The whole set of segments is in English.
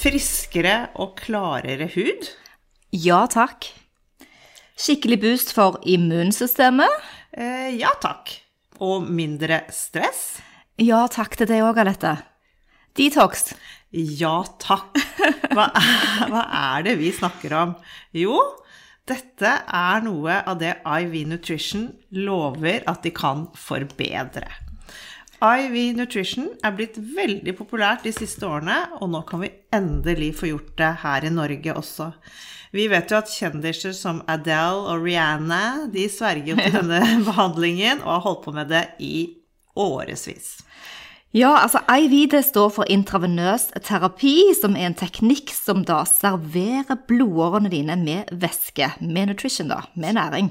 Friskere og klarere hud? Ja takk. Skikkelig boost for immunsystemet? Eh, ja takk. Og mindre stress? Ja takk til det òg, Alette. Detox? Ja takk. Hva er, hva er det vi snakker om? Jo, dette er noe av det IV Nutrition lover at de kan forbedre. IV Nutrition er blitt veldig populært de siste årene, og nå kan vi endelig få gjort det her i Norge også. Vi vet jo at kjendiser som Adele og Rihanna de sverger jo til denne behandlingen og har holdt på med det i årevis. Ja, altså IV står for intravenøs terapi, som er en teknikk som da serverer blodårene dine med væske, med nutrition, da, med næring.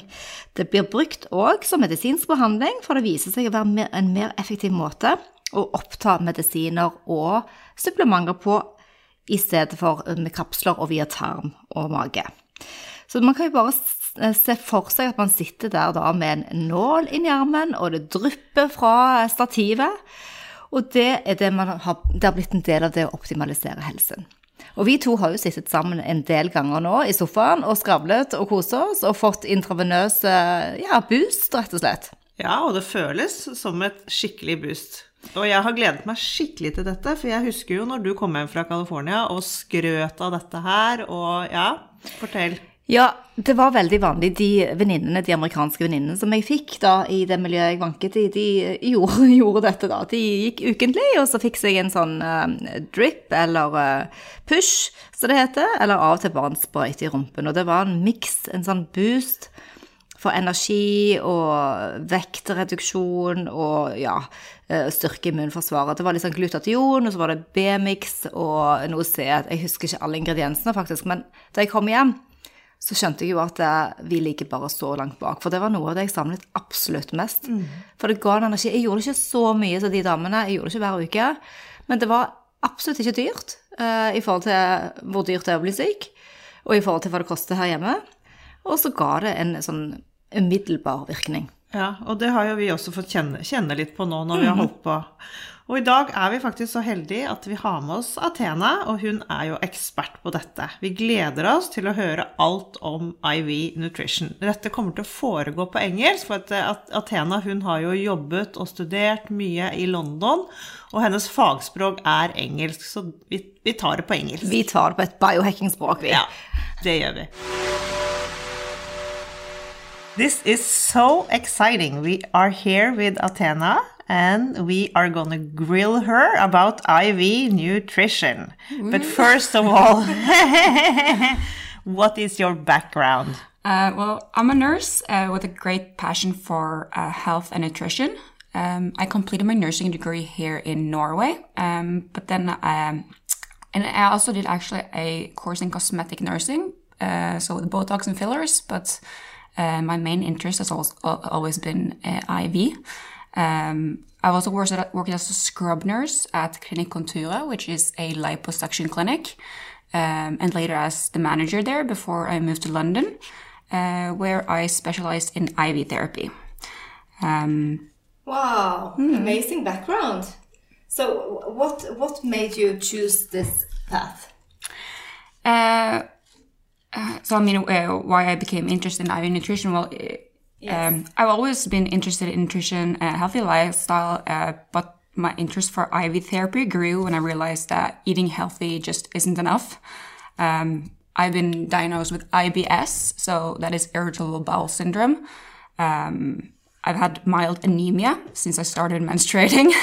Det blir brukt òg som medisinsk behandling, for det viser seg å være en mer effektiv måte å oppta medisiner og supplementer på, i stedet for med kapsler og via tarm og mage. Så man kan jo bare se for seg at man sitter der da med en nål inni armen, og det drypper fra stativet. Og det er det man har, det har blitt en del av det å optimalisere helsen. Og vi to har jo sittet sammen en del ganger nå i sofaen og skravlet og kost oss og fått intravenøse ja, boost, rett og slett. Ja, og det føles som et skikkelig boost. Og jeg har gledet meg skikkelig til dette, for jeg husker jo når du kom hjem fra California og skrøt av dette her, og ja, fortell. Ja, det var veldig vanlig. De venninnene, de amerikanske venninnene som jeg fikk da i det miljøet jeg vanket i, de gjorde, gjorde, dette da. De gikk ukentlig, og så fikk jeg en sånn uh, drip eller uh, push, som det heter. Eller av og til bare en sprøyte i rumpen. Og det var en miks, en sånn boost for energi og vektreduksjon og ja, styrke immunforsvaret. Det var litt sånn glutation, og så var det B-mix og noe C. Jeg husker ikke alle ingrediensene, faktisk, men da jeg kom hjem så skjønte jeg jo at vi ligger bare så langt bak. For det var noe av det jeg samlet absolutt mest. Mm. For det ga en energi. Jeg gjorde ikke så mye som de damene, jeg gjorde det ikke hver uke. Men det var absolutt ikke dyrt uh, i forhold til hvor dyrt det er å bli syk, og i forhold til hva det koster her hjemme. Og så ga det en sånn umiddelbar virkning. Ja, og det har jo vi også fått kjenne, kjenne litt på nå når vi har mhm. holdt på. Og i dag er vi faktisk så heldige at vi har med oss Athena, og hun er jo ekspert på dette. Vi gleder oss til å høre alt om IV Nutrition. Dette kommer til å foregå på engelsk, for at Athena hun har jo jobbet og studert mye i London, og hennes fagspråk er engelsk, så vi, vi tar det på engelsk. Vi tar det på et biohacking-språk, vi. Ja, det gjør vi. This is so exciting. We are here with Athena and we are going to grill her about IV nutrition. But first of all, what is your background? Uh, well, I'm a nurse uh, with a great passion for uh, health and nutrition. Um, I completed my nursing degree here in Norway, um, but then um, and I also did actually a course in cosmetic nursing, uh, so with Botox and fillers, but uh, my main interest has always, always been uh, IV. Um, I've also worked, as a scrub nurse at Clinic Contura, which is a liposuction clinic, um, and later as the manager there before I moved to London, uh, where I specialized in IV therapy. Um, wow, hmm. amazing background. So, what what made you choose this path? Uh, uh, so I mean, uh, why I became interested in IV nutrition? Well, uh, yes. um, I've always been interested in nutrition, and healthy lifestyle, uh, but my interest for IV therapy grew when I realized that eating healthy just isn't enough. Um, I've been diagnosed with IBS, so that is irritable bowel syndrome. Um, I've had mild anemia since I started menstruating.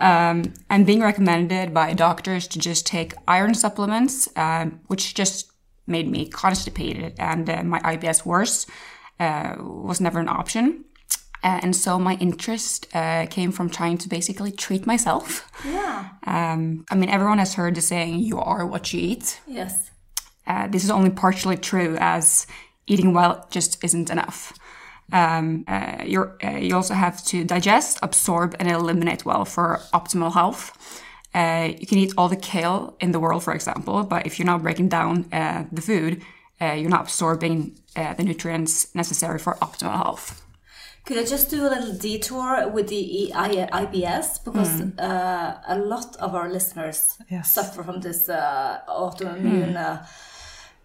um, I'm being recommended by doctors to just take iron supplements, um, which just made me constipated and uh, my IBS worse uh, was never an option. Uh, and so my interest uh, came from trying to basically treat myself. Yeah. Um, I mean, everyone has heard the saying, you are what you eat. Yes. uh, this is only partially true as eating well just isn't enough. Um, uh, you're, uh, you also have to digest, absorb, and eliminate well for optimal health. Uh, you can eat all the kale in the world, for example, but if you're not breaking down uh, the food, uh, you're not absorbing uh, the nutrients necessary for optimal health. Could I just do a little detour with the E- I- IBS because uh, a lot of our listeners Yes. suffer from this uh, autoimmune uh,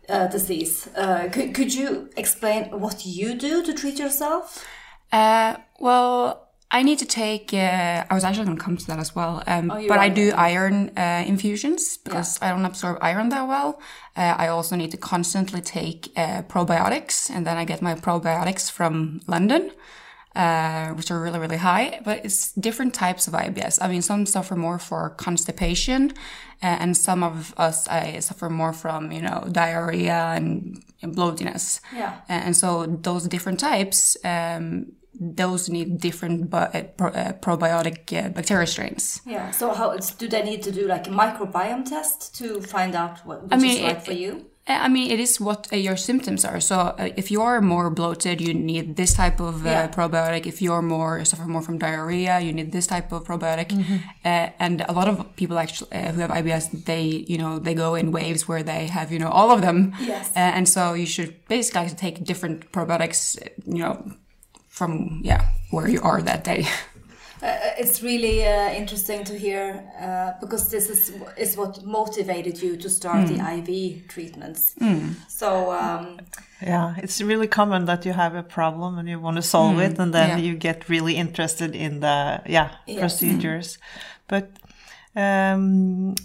uh, disease. Uh, could, could you explain what you do to treat yourself? Uh, well, I need to take. Uh, I was actually going to come to that as well. Um, you but I do iron uh, infusions because I don't absorb iron that well. Uh, I also need to constantly take uh, probiotics, and then I get my probiotics from London. Uh, which are really, really high, but it's different types of IBS. I mean, some suffer more for constipation, uh, and some of us I suffer more from, you know, diarrhea and, and bloatiness. Yeah. And so those different types, um, those need different uh, pro- uh, probiotic uh, bacteria strains. Yeah. So how do they need to do like a microbiome test to find out what which mean, is right it- for you? I mean, it is what uh, your symptoms are. So uh, if you are more bloated, you need this type of uh, Yeah. probiotic. If you're more suffer more from diarrhea, you need this type of probiotic. Mm-hmm. Uh, and a lot of people actually uh, who have IBS, they you know they go in waves where they have you know all of them. Yes. And so you should basically take different probiotics, you know, from yeah where you are that day. Uh, it's really uh, interesting to hear uh, because this is is what motivated you to start the IV treatments. So um, Yeah, it's really common that you have a problem and you want to solve it, and then yeah. you get really interested in the yeah Yes. procedures. But um,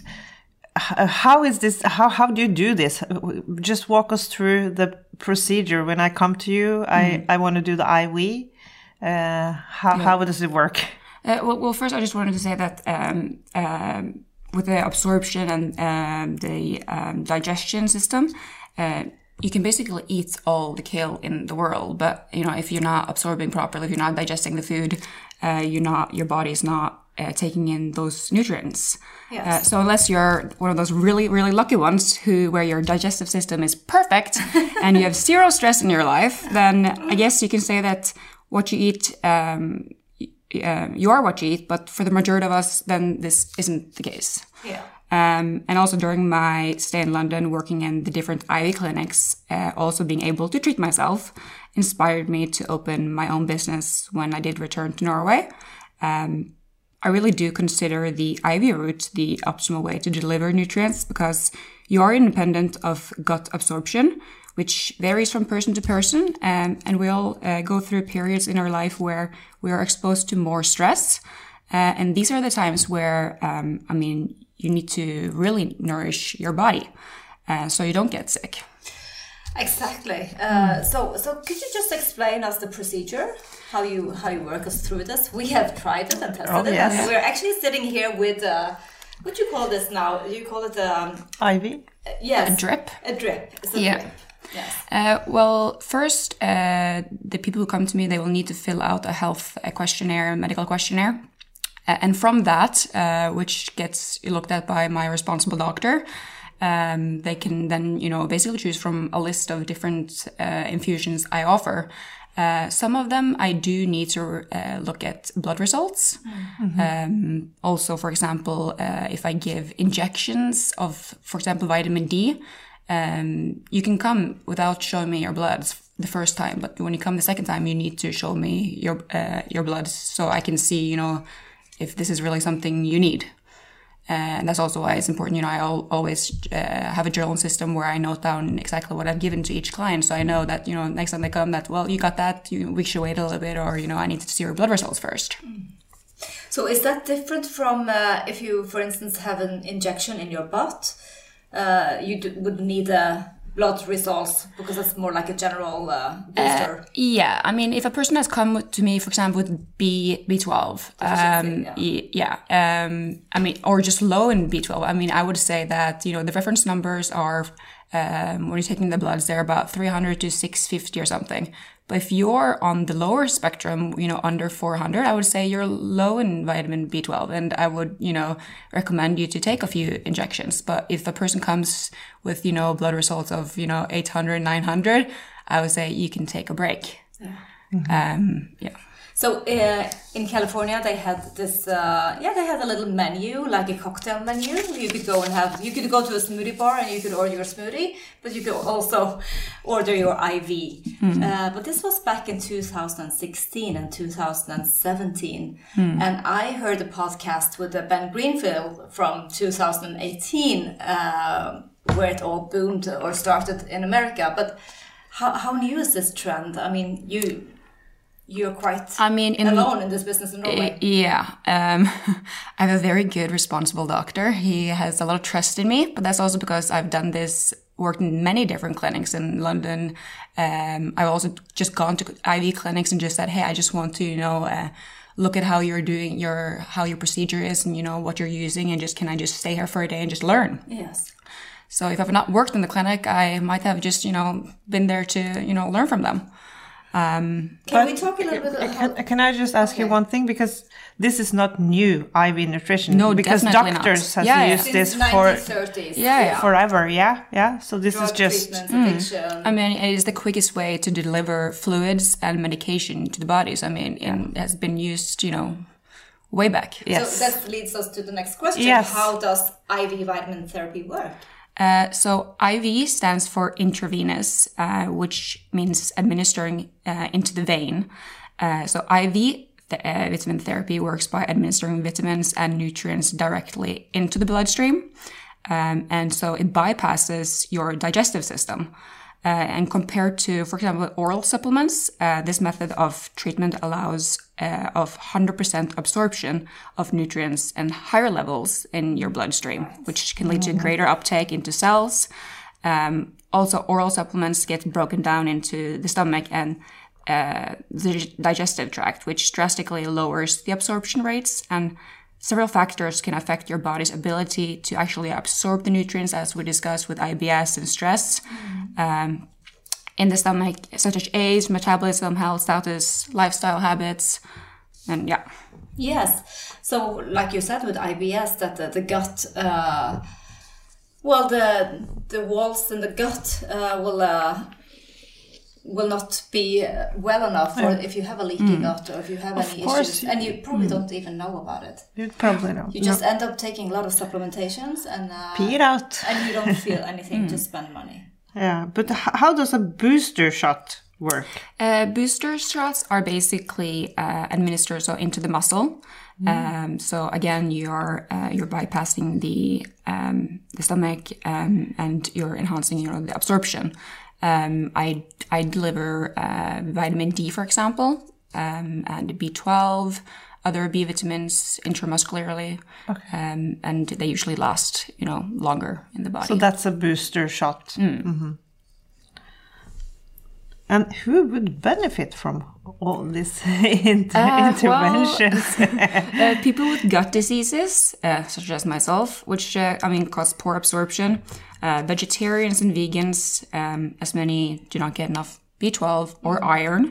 how is this? How how do you do this? Just walk us through the procedure. When I come to you, I I want to do the IV. Uh, how how does it work? Uh, well, well, first, I just wanted to say that um, um, with the absorption and um, the um, digestion system, uh, you can basically eat all the kale in the world. But you know, if you're not absorbing properly, if you're not digesting the food, uh, you're not your body's not uh, taking in those nutrients. Yes. Uh, so unless you're one of those really, really lucky ones who where your digestive system is perfect and you have zero stress in your life, then I guess you can say that what you eat um, um, you are what you eat, but for the majority of us, then this isn't the case. yeah. Um, and also during my stay in London, working in the different IV clinics, uh, also being able to treat myself inspired me to open my own business when I did return to Norway. Um, I really do consider the IV route the optimal way to deliver nutrients because you are independent of gut absorption, which varies from person to person. Um, and we all uh, go through periods in our life where we are exposed to more stress. Uh, and these are the times where, um, I mean, you need to really nourish your body uh, so you don't get sick. Exactly. Uh, so, so could you just explain us the procedure, how you how you work us through this? We have tried it and tested Oh, it, yes. and we're actually sitting here with uh, what do you call this now? You call it um, IV. yes, A drip? A drip. A Yeah. drip. Yes. Uh, well, first, uh, the people who come to me, they will need to fill out a health a questionnaire, a medical questionnaire. Uh, and from that, uh, which gets looked at by my responsible doctor, um, they can then, you know, basically choose from a list of different uh, infusions I offer. Uh, some of them I do need to uh, look at blood results. Um, also, for example, uh, if I give injections of, for example, vitamin D, um, you can come without showing me your bloods the first time, but when you come the second time, you need to show me your uh, your bloods so I can see, you know, if this is really something you need. And that's also why it's important. You know, I al- always uh, have a journal system where I note down exactly what I've given to each client, so I know that you know next time they come, that well, you got that. You, we should wait a little bit, or you know, I need to see your blood results first. So is that different from uh, if you, for instance, have an injection in your butt? Uh, you would need uh, blood results because it's more like a general uh, booster. Yeah, I mean, if a person has come to me, for example, with B B twelve, um, Deficiency, y- yeah, um, I mean, or just low in B twelve, I mean, I would say that you know the reference numbers are um, when you're taking the bloods, they're about three hundred to six fifty or something. But if you're on the lower spectrum, you know, under 400, I would say you're low in vitamin B12 and I would, you know, recommend you to take a few injections. But if the person comes with, you know, blood results of, you know, 800, 900, I would say you can take a break. Um, yeah. So uh, in California, they had this. Uh, yeah, they had a little menu, like a cocktail menu. You could go and have. You could go to a smoothie bar and you could order your smoothie, but you could also order your IV. Uh, but this was back in 2016 and 2017, and I heard a podcast with uh, Ben Greenfield from 2018, uh, where it all boomed or started in America. But how, how new is this trend? I mean, you you're quite I mean, in alone in this business in Norway. Yeah. Um, I have a very good, responsible doctor. He has a lot of trust in me, but that's also because I've done this, worked in many different clinics in London. Um, I've also just gone to IV clinics and just said, hey, I just want to, you know, uh, look at how you're doing your, how your procedure is and, you know, what you're using and just, can I just stay here for a day and just learn? yes. So if I've not worked in the clinic, I might have just, you know, been there to, you know, learn from them. Um, can we talk a little bit about Can, can I just ask you one thing? Because this is not new IV nutrition. No, because definitely not. doctors have Yeah, yeah. used since this for 1930s? Yeah, yeah. forever. Yeah, yeah. So this Drug is just treatments, mm. addiction. I mean, it is the quickest way to deliver fluids and medication to the bodies. I mean, it has been used, you know, way back. yes. So that leads us to the next question. Yes. How does IV vitamin therapy work? Uh, so IV stands for intravenous, uh, which means administering uh, into the vein. Uh, so IV th- uh, vitamin therapy works by administering vitamins and nutrients directly into the bloodstream. Um, and so it bypasses your digestive system. Uh, and compared to, for example, oral supplements, uh, this method of treatment allows uh, of 100% absorption of nutrients and higher levels in your bloodstream, which can lead to greater uptake into cells. Um, also, oral supplements get broken down into the stomach and uh, the digestive tract, which drastically lowers the absorption rates and Several factors can affect your body's ability to actually absorb the nutrients, as we discussed with IBS and stress. Um, in the stomach, such as age, metabolism, health status, lifestyle habits, and yeah. Yes. So, like you said with IBS, that the, the gut, uh, well, the the walls in the gut uh, will uh, will not be uh, well enough, or if you have a leaky gut, or if you have any course issues, you- and you probably don't even know about it. you probably don't You just end up taking a lot of supplementations, and uh, Pee it out. and you don't feel anything to spend money. Yeah, but how does a booster shot work? Uh, booster shots are basically uh, administered so into the muscle. Um, so again, you're uh, you're bypassing the um, the stomach um, and you're enhancing you know the absorption. Um, I I deliver uh, vitamin D, for example, um, and B12, other B vitamins intramuscularly, um, and they usually last you know longer in the body. So that's a booster shot. Mhm. And who would benefit from all these inter- Uh, well- interventions? Uh, people with gut diseases, uh, such as myself, which uh, I mean cause poor absorption, uh, vegetarians and vegans, um, as many do not get enough B12 or iron.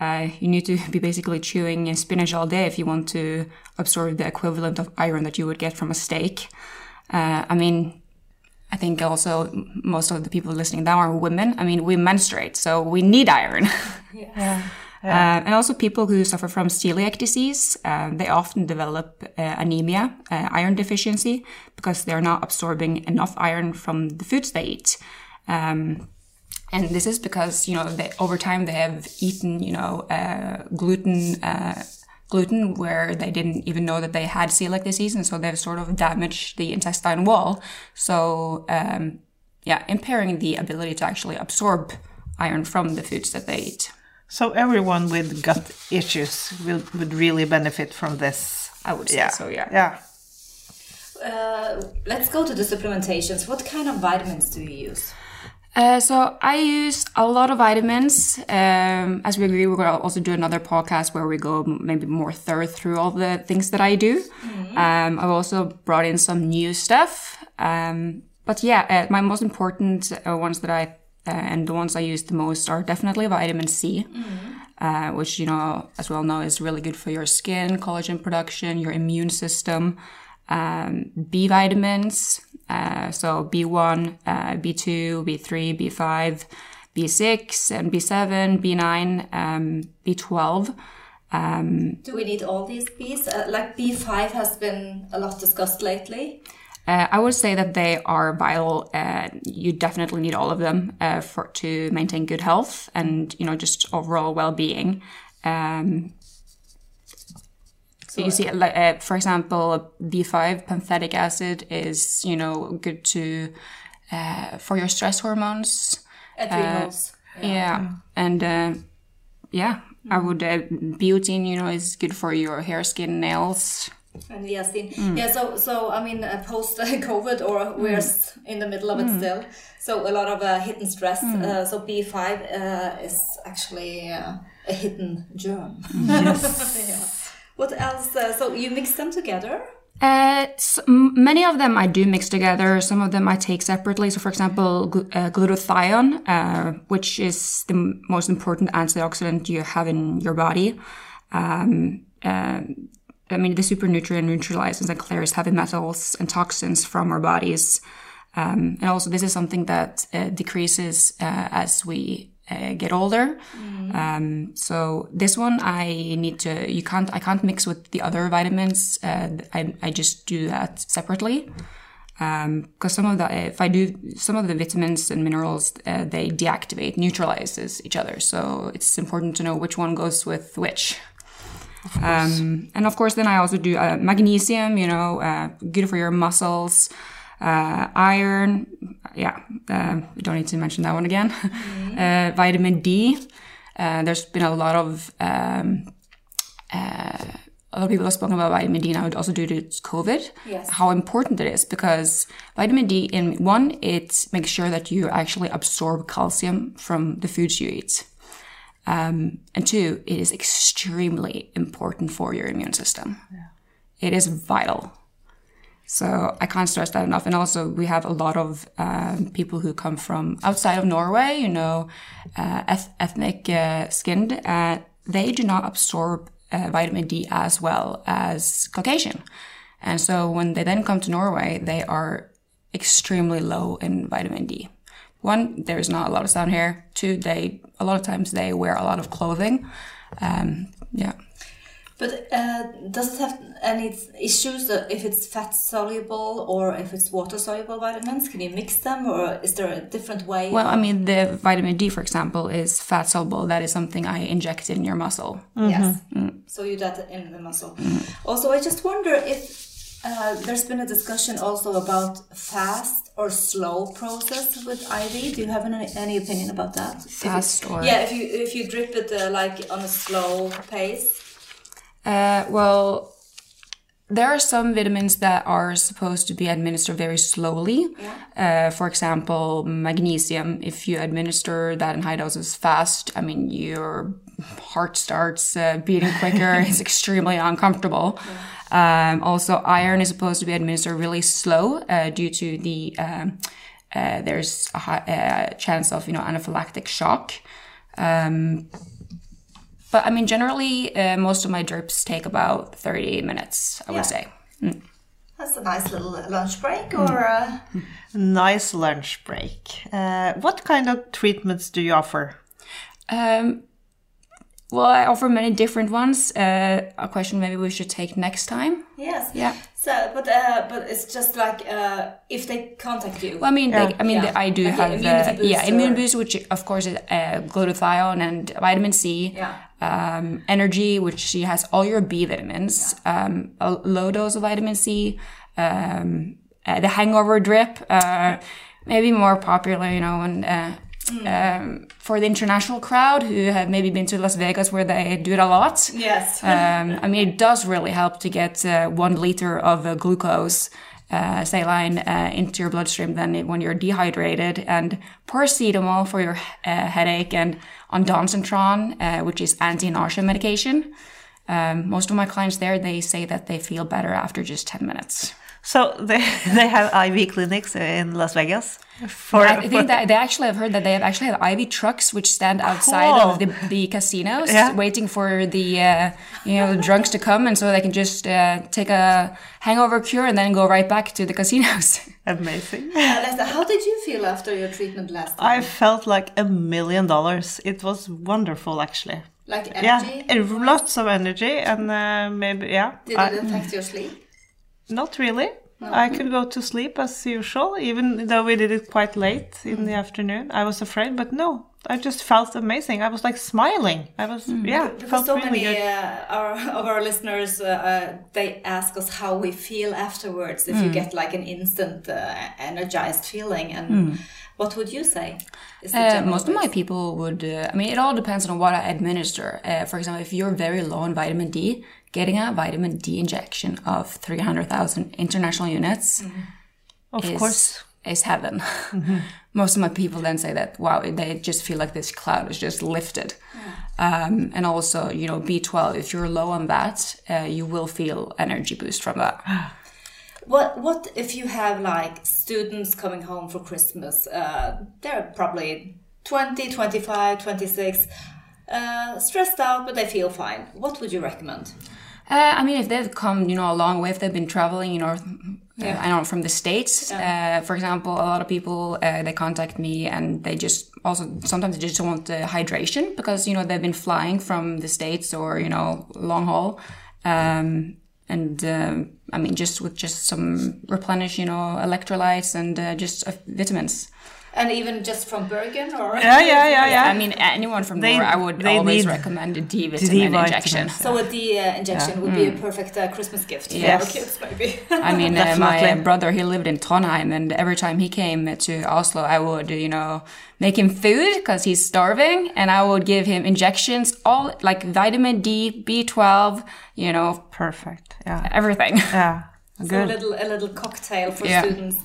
Uh, you need to be basically chewing spinach all day if you want to absorb the equivalent of iron that you would get from a steak. Uh, I mean, I think also most of the people listening now are women. I mean, we menstruate, so we need iron. Uh, and also people who suffer from celiac disease, uh, they often develop uh, anemia, uh, iron deficiency, because they're not absorbing enough iron from the foods they eat. Um, and this is because, you know, they, over time they have eaten, you know, uh, gluten, uh, gluten where they didn't even know that they had celiac disease. And so they've sort of damaged the intestine wall. So, um, yeah, impairing the ability to actually absorb iron from the foods that they eat. so everyone with gut issues will, would really benefit from this. I would say Yeah. so, yeah. Yeah. Uh, let's go to the supplementations. What kind of vitamins do you use? Uh, so I use a lot of vitamins. Um, as we agree, we're going to also do another podcast where we go maybe more thorough through all the things that I do. Um, I've also brought in some new stuff. Um, but yeah, uh, my most important uh, ones that I uh, and the ones I use the most are definitely vitamin C, uh, which you know as well know is really good for your skin, collagen production, your immune system. Um, B vitamins, uh, so B1, uh, B2, B3, B5, B6, and B7, B9, um, B12. Do we need all these Bs? Uh, like B5 has been a lot discussed lately. Uh, I would say that they are vital. Uh, you definitely need all of them uh, for to maintain good health and you know just overall well-being. Um, so you see, like uh, for example, B5 pantothenic acid is you know good to uh, for your stress hormones. Adrenals. Yeah, and uh, yeah, I would uh, biotin. You know is good for your hair, skin, nails. And niacin. Yeah, so so I mean, uh, post uh, COVID, or we're s- in the middle of it still. So a lot of uh, hidden stress. Uh, so B five uh, is actually uh, a hidden germ. Yes. yeah. What else? Uh, so you mix them together. Uh, s- m- many of them I do mix together. Some of them I take separately. So, for example, glu- uh, glutathione, uh, which is the most important antioxidant you have in your body. Um, uh, I mean, the super nutrient neutralizes and clears heavy metals and toxins from our bodies. Um, and also, this is something that uh, decreases uh, as we uh, get older. Um, so this one I need to. You can't. I can't mix with the other vitamins. Uh, I I just do that separately. Because some of the, if I do some of the vitamins and minerals, uh, they deactivate, neutralizes each other. So it's important to know which one goes with which. Um, and of course, then I also do uh, magnesium, you know, uh, good for your muscles, uh, iron. Yeah, uh, we don't need to mention that one again. uh, vitamin D. Uh, there's been a lot of um, uh, a lot of people have spoken about vitamin D now, also due to COVID. Yes. How important it is because vitamin D, in one, it makes sure that you actually absorb calcium from the foods you eat. Um, and two, it is extremely important for your immune system. Yeah. It is vital. So I can't stress that enough. And also, we have a lot of um, people who come from outside of Norway, you know, uh, eth- ethnic uh, skinned. Uh, they do not absorb uh, vitamin D as well as Caucasian. And so when they then come to Norway, they are extremely low in vitamin D. One, there's not a lot of sun here. Two, they a lot of times they wear a lot of clothing. Um, yeah. But uh, does it have any issues uh, if it's fat soluble or if it's water soluble vitamins? Can you mix them, or is there a different way? Well, I mean, the vitamin D, for example, is fat soluble. That is something I inject in your muscle. Yes. So you that in the muscle. Also, I just wonder if uh, there's been a discussion also about fast or slow process with IV. Do you have any, any opinion about that? If it- Fast or- yeah, if you if you drip it uh, like on a slow pace. Uh, well, there are some vitamins that are supposed to be administered very slowly. Uh, for example, magnesium. If you administer that in high doses fast, I mean, your heart starts uh, beating quicker. it's extremely uncomfortable. Um, also, iron is supposed to be administered really slow uh, due to the um, uh, there's a high, uh, chance of you know anaphylactic shock. Um, but I mean, generally, uh, most of my drips take about 30 minutes, I Yeah. would say. That's a nice little lunch break, or a Nice lunch break. Uh, what kind of treatments do you offer? Um, well, I offer many different ones. Uh, a question maybe we should take next time. yes, Yeah. So, but uh, but it's just like uh, if they contact you. Well, I mean, they, I mean, Yeah. I do Like have immunity uh, yeah booster. immune boost, which of course is uh, glutathione and vitamin C. Yeah. Um, energy, which she has all your B vitamins. Um, a low dose of vitamin C. Um, uh, the hangover drip, uh, maybe more popular, you know, and. Uh, um, for the international crowd who have maybe been to Las Vegas where they do it a lot, yes. um, I mean, it does really help to get uh, one liter of uh, glucose, uh, saline, uh, into your bloodstream than when you're dehydrated. And paracetamol for your uh, headache, and ondansetron, uh, which is anti-nausea medication. Um, most of my clients there, they say that they feel better after just 10 minutes. So they they have IV clinics in Las Vegas. For, I for- think that they actually have heard that they have actually have IV trucks which stand outside Cool. of the, the casinos, Yeah. waiting for the uh, you know the drunks to come, and so they can just uh, take a hangover cure and then go right back to the casinos. amazing. Lester, how did you feel after your treatment last time? I felt like a million dollars. It was wonderful, actually. like energy? and lots of energy, and uh, maybe yeah. Did I- it affect your sleep? Not really. I could go to sleep as usual, even though we did it quite late in the afternoon. I was afraid, but no, I just felt amazing. I was like smiling. I was, yeah, Because so really many good. uh, our, of our listeners, uh, uh, they ask us how we feel afterwards. If you get like an instant uh, energized feeling, and what would you say? Is the Uh, general most of my people would. Uh, I mean, it all depends on what I administer. Uh, for example, if you're very low in vitamin D, getting a vitamin D injection of 300,000 international units Of is, course. is heaven. Most of my people then say that, wow, they just feel like this cloud is just lifted. Um, and also, you know, B12, if you're low on that, uh, you will feel energy boost from that. What what if you have like students coming home for Christmas? Uh, they're probably 20, 25, 26, uh, stressed out, but they feel fine. What would you recommend? Uh, I mean, if they've come, you know, a long way, if they've been traveling, you know, uh, I don't know, from the States, uh, for example, a lot of people, uh, they contact me and they just also, sometimes they just want uh, hydration because, you know, they've been flying from the States or, you know, long haul. Um, and, um, I mean, just with just some replenish, you know, electrolytes and uh, just uh, vitamins. And even just from Bergen, or Yeah, yeah, yeah, yeah. I mean, anyone from They- there, I would they always recommend a D vitamin D injection. vitamins. So a D uh, injection would be a perfect uh, Christmas gift for Yes. our kids, maybe. I mean, uh, my brother, he lived in Trondheim, and every time he came to Oslo, I would, you know, make him food because he's starving, and I would give him injections, all like vitamin D, B12, you know, Perfect. Yeah. everything. Yeah. So a little, a little cocktail for Yeah. students.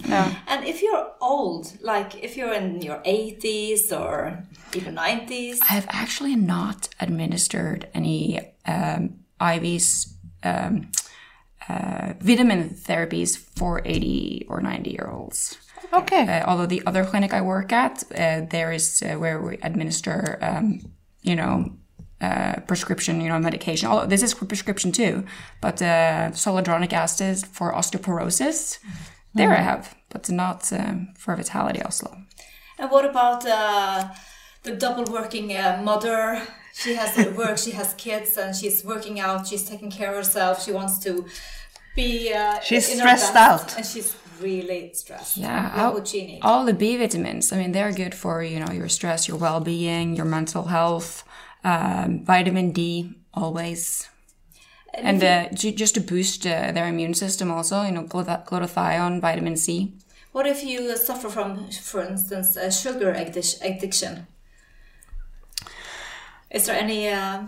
And if you're old, like if you're in your 80s or even 90s, I have actually not administered any um, IVs, um, uh, vitamin therapies for 80 or 90 year olds. Okay. Uh, although the other clinic I work at, uh, there is uh, where we administer, um, you know, uh, prescription, you know, medication. Although this is for prescription too, but uh, zoledronic acid for osteoporosis, there I have, but not um, for Vitality Oslo. And what about uh, the double working uh, mother? She has to work, she has kids, and she's working out, she's taking care of herself, she wants to be. Uh, She's in stressed best, out. And she's really stressed. Yeah, What I'll- would she need? All the B vitamins, I mean, they're good for, you know, your stress, your well-being, your mental health, um, vitamin D, always. And uh, just to boost uh, their immune system also, you know, glutathione, vitamin C. What if you uh, suffer from, for instance, a sugar addiction? Is there any uh,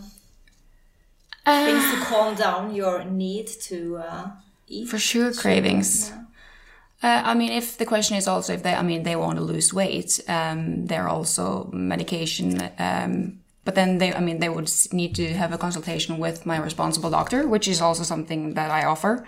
things to calm down your need to uh, eat? For sure, cravings. Uh, I mean, if the question is also if they, I mean, they want to lose weight, um, there are also medication. Um, but then they, I mean, they would need to have a consultation with my responsible doctor, which is also something that I offer.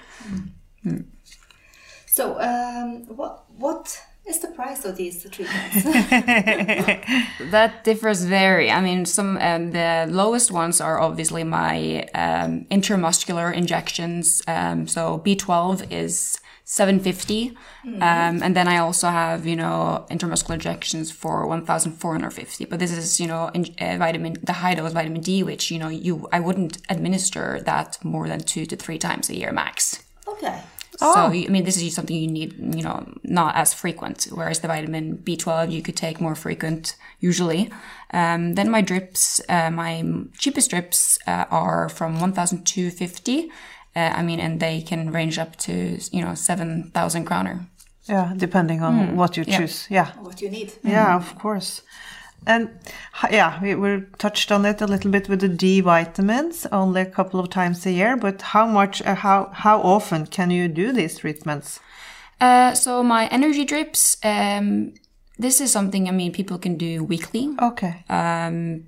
So, um, what what is the price of these treatments? That differs very. I mean, some um, the lowest ones are obviously my um, intramuscular injections. Um, so B12 is 750, um, and then I also have you know intramuscular injections for 1,450. But this is you know in, uh, vitamin the high dose vitamin D, which you know you I wouldn't administer that more than two to three times a year max. okay. So I mean, this is something you need, you know, not as frequent. Whereas the vitamin B12 you could take more frequent usually. Um, then my drips, uh, my cheapest drips uh, are from 1,250. Uh, I mean, and they can range up to you know 7,000 kroner. Yeah, depending on what you choose. Yeah. What you need. Yeah, of course. And yeah, we, we touched on it a little bit with the D vitamins, only a couple of times a year. But how much, uh, how how often can you do these treatments? Uh, so my energy drips, um, this is something I mean people can do weekly. Okay. Um,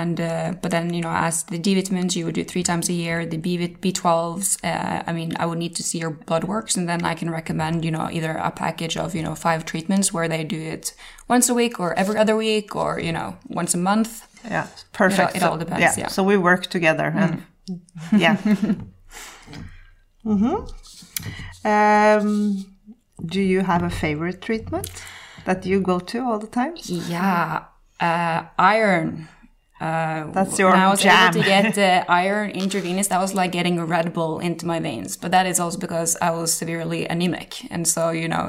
and uh, but then you know as the D vitamins you would do three times a year. The B B12s, uh, I mean, I would need to see your blood works, and then I can recommend you know either a package of you know five treatments where they do it once a week or every other week or you know once a month. Yeah, perfect. it So- all depends, yeah. So we work together, and yeah. hmm Um, do you have a favorite treatment that you go to all the time? Yeah, uh, iron. Uh, That's your when I was jam. able to get uh, iron intravenous. That was like getting a Red Bull into my veins. But that is also because I was severely anemic, and so you know,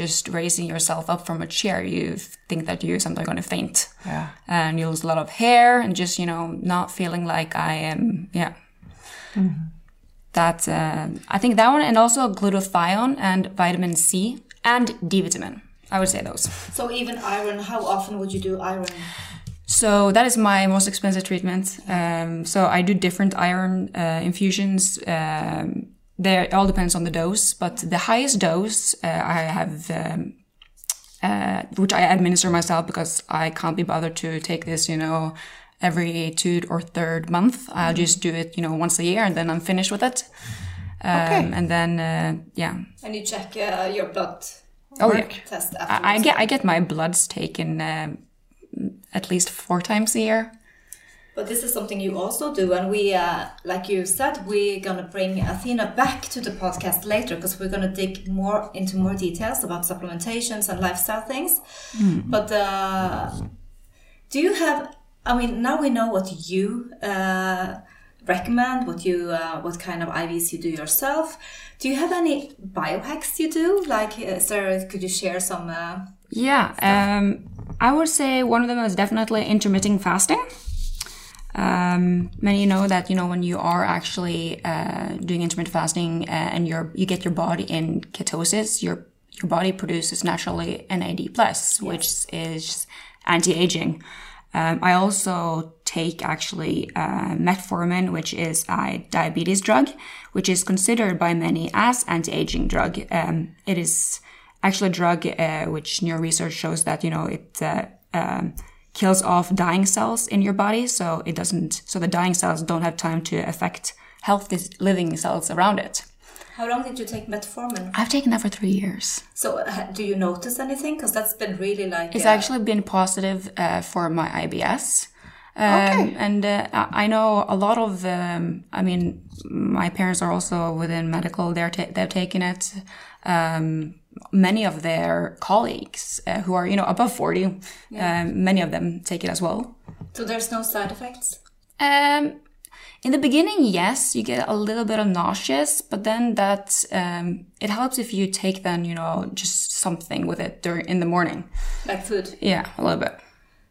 just raising yourself up from a chair, you think that you're something going to faint, Yeah. and you lose a lot of hair, and just you know, not feeling like I am. Yeah. That uh, I think that one, and also glutathione and vitamin C and D vitamin. I would say those. So even iron, how often would you do iron? So that is my most expensive treatment. Um, so I do different iron uh, infusions. Um, there, it all depends on the dose, but the highest dose uh, I have, um, uh, which I administer myself because I can't be bothered to take this, you know, every two or third month. I'll just do it, you know, once a year, and then I'm finished with it. Um, Okay. And then, uh, yeah. And you check uh, your blood Oh yeah. test I, I get I get my bloods taken um, at least four times a year. But this is something you also do, and we, uh, like you said, we're gonna bring Athena back to the podcast later because we're gonna dig more into more details about supplementations and lifestyle things. But uh, do you have? I mean, now we know what you uh, recommend, what you, uh, what kind of IVs you do yourself. Do you have any biohacks you do? Like, uh, sir, could you share some? Uh, Yeah, um, I would say one of them is definitely intermittent fasting. Um, many know that you know when you are actually uh, doing intermittent fasting uh, and you're you get your body in ketosis, your your body produces naturally NAD plus, which is anti-aging. Um, I also take actually uh, metformin, which is a diabetes drug, which is considered by many as anti-aging drug. Um, it is actually a drug uh, which new research shows that you know it uh, um, kills off dying cells in your body, so it doesn't. So the dying cells don't have time to affect healthy living cells around it. how long did you take metformin? I've taken that for three years. So, uh, do you notice anything? Because that's been really like. It's uh, actually been positive uh, for my IBS. Um, Okay. And uh, I I know a lot of, um, I mean, my parents are also within medical. They're ta- they've taken it. Um, many of their colleagues uh, who are, you know, above 40, um, many of them take it as well. So there's no side effects. Um, in the beginning, yes, you get a little bit of nauseous, but then that um, it helps if you take then you know just something with it during in the morning. Like food. Yeah, a little bit.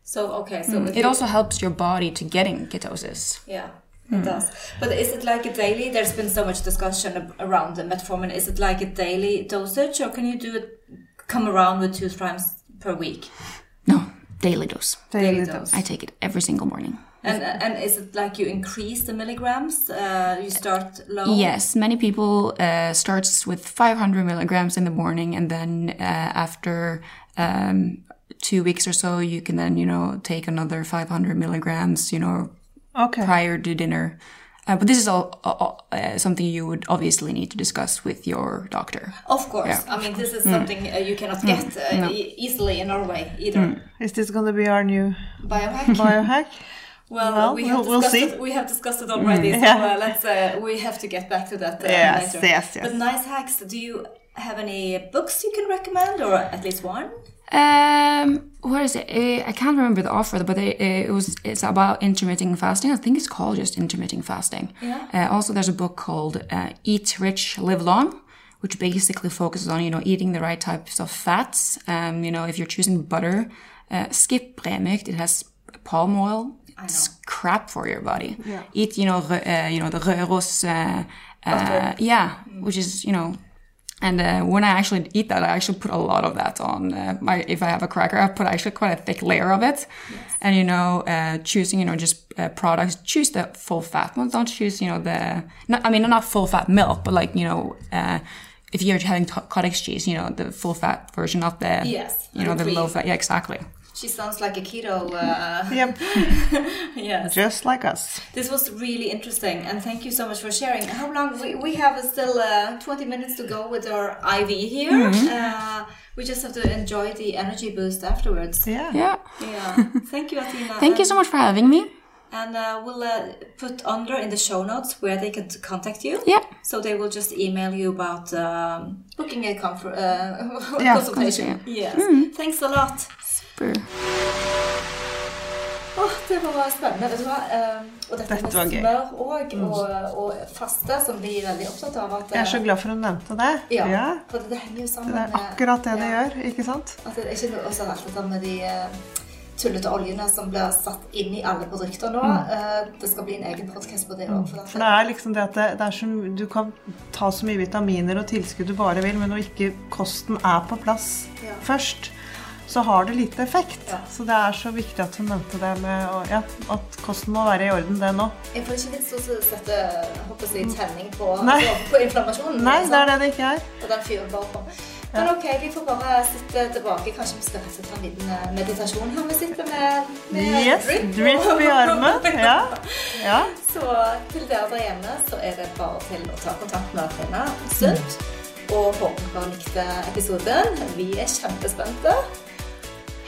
So okay, so if It also helps your body to getting ketosis. yeah. It does. But is it like a daily? There's been so much discussion around the metformin. Is it like a daily dosage, or can you do it? Come around with two times per week, No, daily dose. Daily dose. dose. I take it every single morning. and and is it like you increase the milligrams? Uh, you start low. Yes, many people uh, starts with 500 milligrams in the morning, and then uh, after um, two weeks or so, you can then you know take another 500 milligrams. You know, Okay. prior to dinner. Uh, but this is all, all uh, something you would obviously need to discuss with your doctor. Of course. Yeah. I mean, this is something uh, you cannot get uh, e- easily in Norway either. Is this going to be our new Biohack. biohack? Well, Well, we have we'll- we'll discussed see. it. We have discussed it already. So Yeah. uh, let's. Uh, we have to get back to that uh, Yes, later. yes, yes. But nice hacks. Do you have any books you can recommend, or at least one? Um, what is it? Uh, I can't remember the offer, but it, it was it's about intermittent fasting. I think it's called just intermittent fasting. Yeah. Uh, also, there's a book called uh, Eat Rich, Live Long, which basically focuses on you know eating the right types of fats. Um, you know, if you're choosing butter, uh, skip Bremykt. It has palm oil. It's crap for your body. Yeah. Eat you know uh, you know the. Uh, uh, yeah, which is you know and uh, when I actually eat that, I actually put a lot of that on uh, my. If I have a cracker, I put actually quite a thick layer of it. And you know, uh, choosing you know just uh, products, choose the full fat ones. Don't choose you know the. Not, I mean, not full fat milk, but like you know, uh, if you're having to- cottage cheese, you know, the full fat version of the, Yes, you know, the low fat. Yeah, exactly. She sounds like a keto. Uh, Yep, yes. just like us. This was really interesting, and thank you so much for sharing. How long? We, we have still uh, 20 minutes to go with our IV here. Uh, we just have to enjoy the energy boost afterwards. Yeah. Yeah. Yeah. Thank you, Athena. Thank you so much for having me. And uh, we'll uh, put under in the show notes where they can contact you. Yeah. So they will just email you about um, booking a confer- uh, Yeah, consultation. Yes. Thanks a lot. Super. Åh, det var spennende. Vet du hva? Um, og dette, Dette med smør og, og, og faste, som vi er veldig opptatt av. At, Jeg er så glad for hun nevnte det. Ja, Ja, for det henger jo sammen det er akkurat det det ja, gjør, ikke sant? At det er ikke noe også alt dette med de eh, tullete oljene som blir satt inn i alle produkter nå. Eh, det skal bli en egen podkast på det òg. For det er liksom det at det, det er så, du kan ta så mye vitaminer og tilskudd du bare vil, men når ikke kosten er på plass Ja. først, så har det lite effekt. Ja. Så det er så viktig at hun nevnte det med å- ja, at kosten må være i orden, det nå. Jeg får ikke vits til å sette håper jeg, tenning på, altså, på inflammasjonen. Nei, det er det det ikke er. Og den fyren bare på. Men ok, vi får bare sitte tilbake. Kanskje vi skal sette en liten eh, meditasjon her. Vi sitter med, med Yes, drip i armen. Ja. ja. Så til dere der hjemme så er det bare til å ta kontakt med Athena sunt. Og håper dere likte episoden. Vi er kjempespente.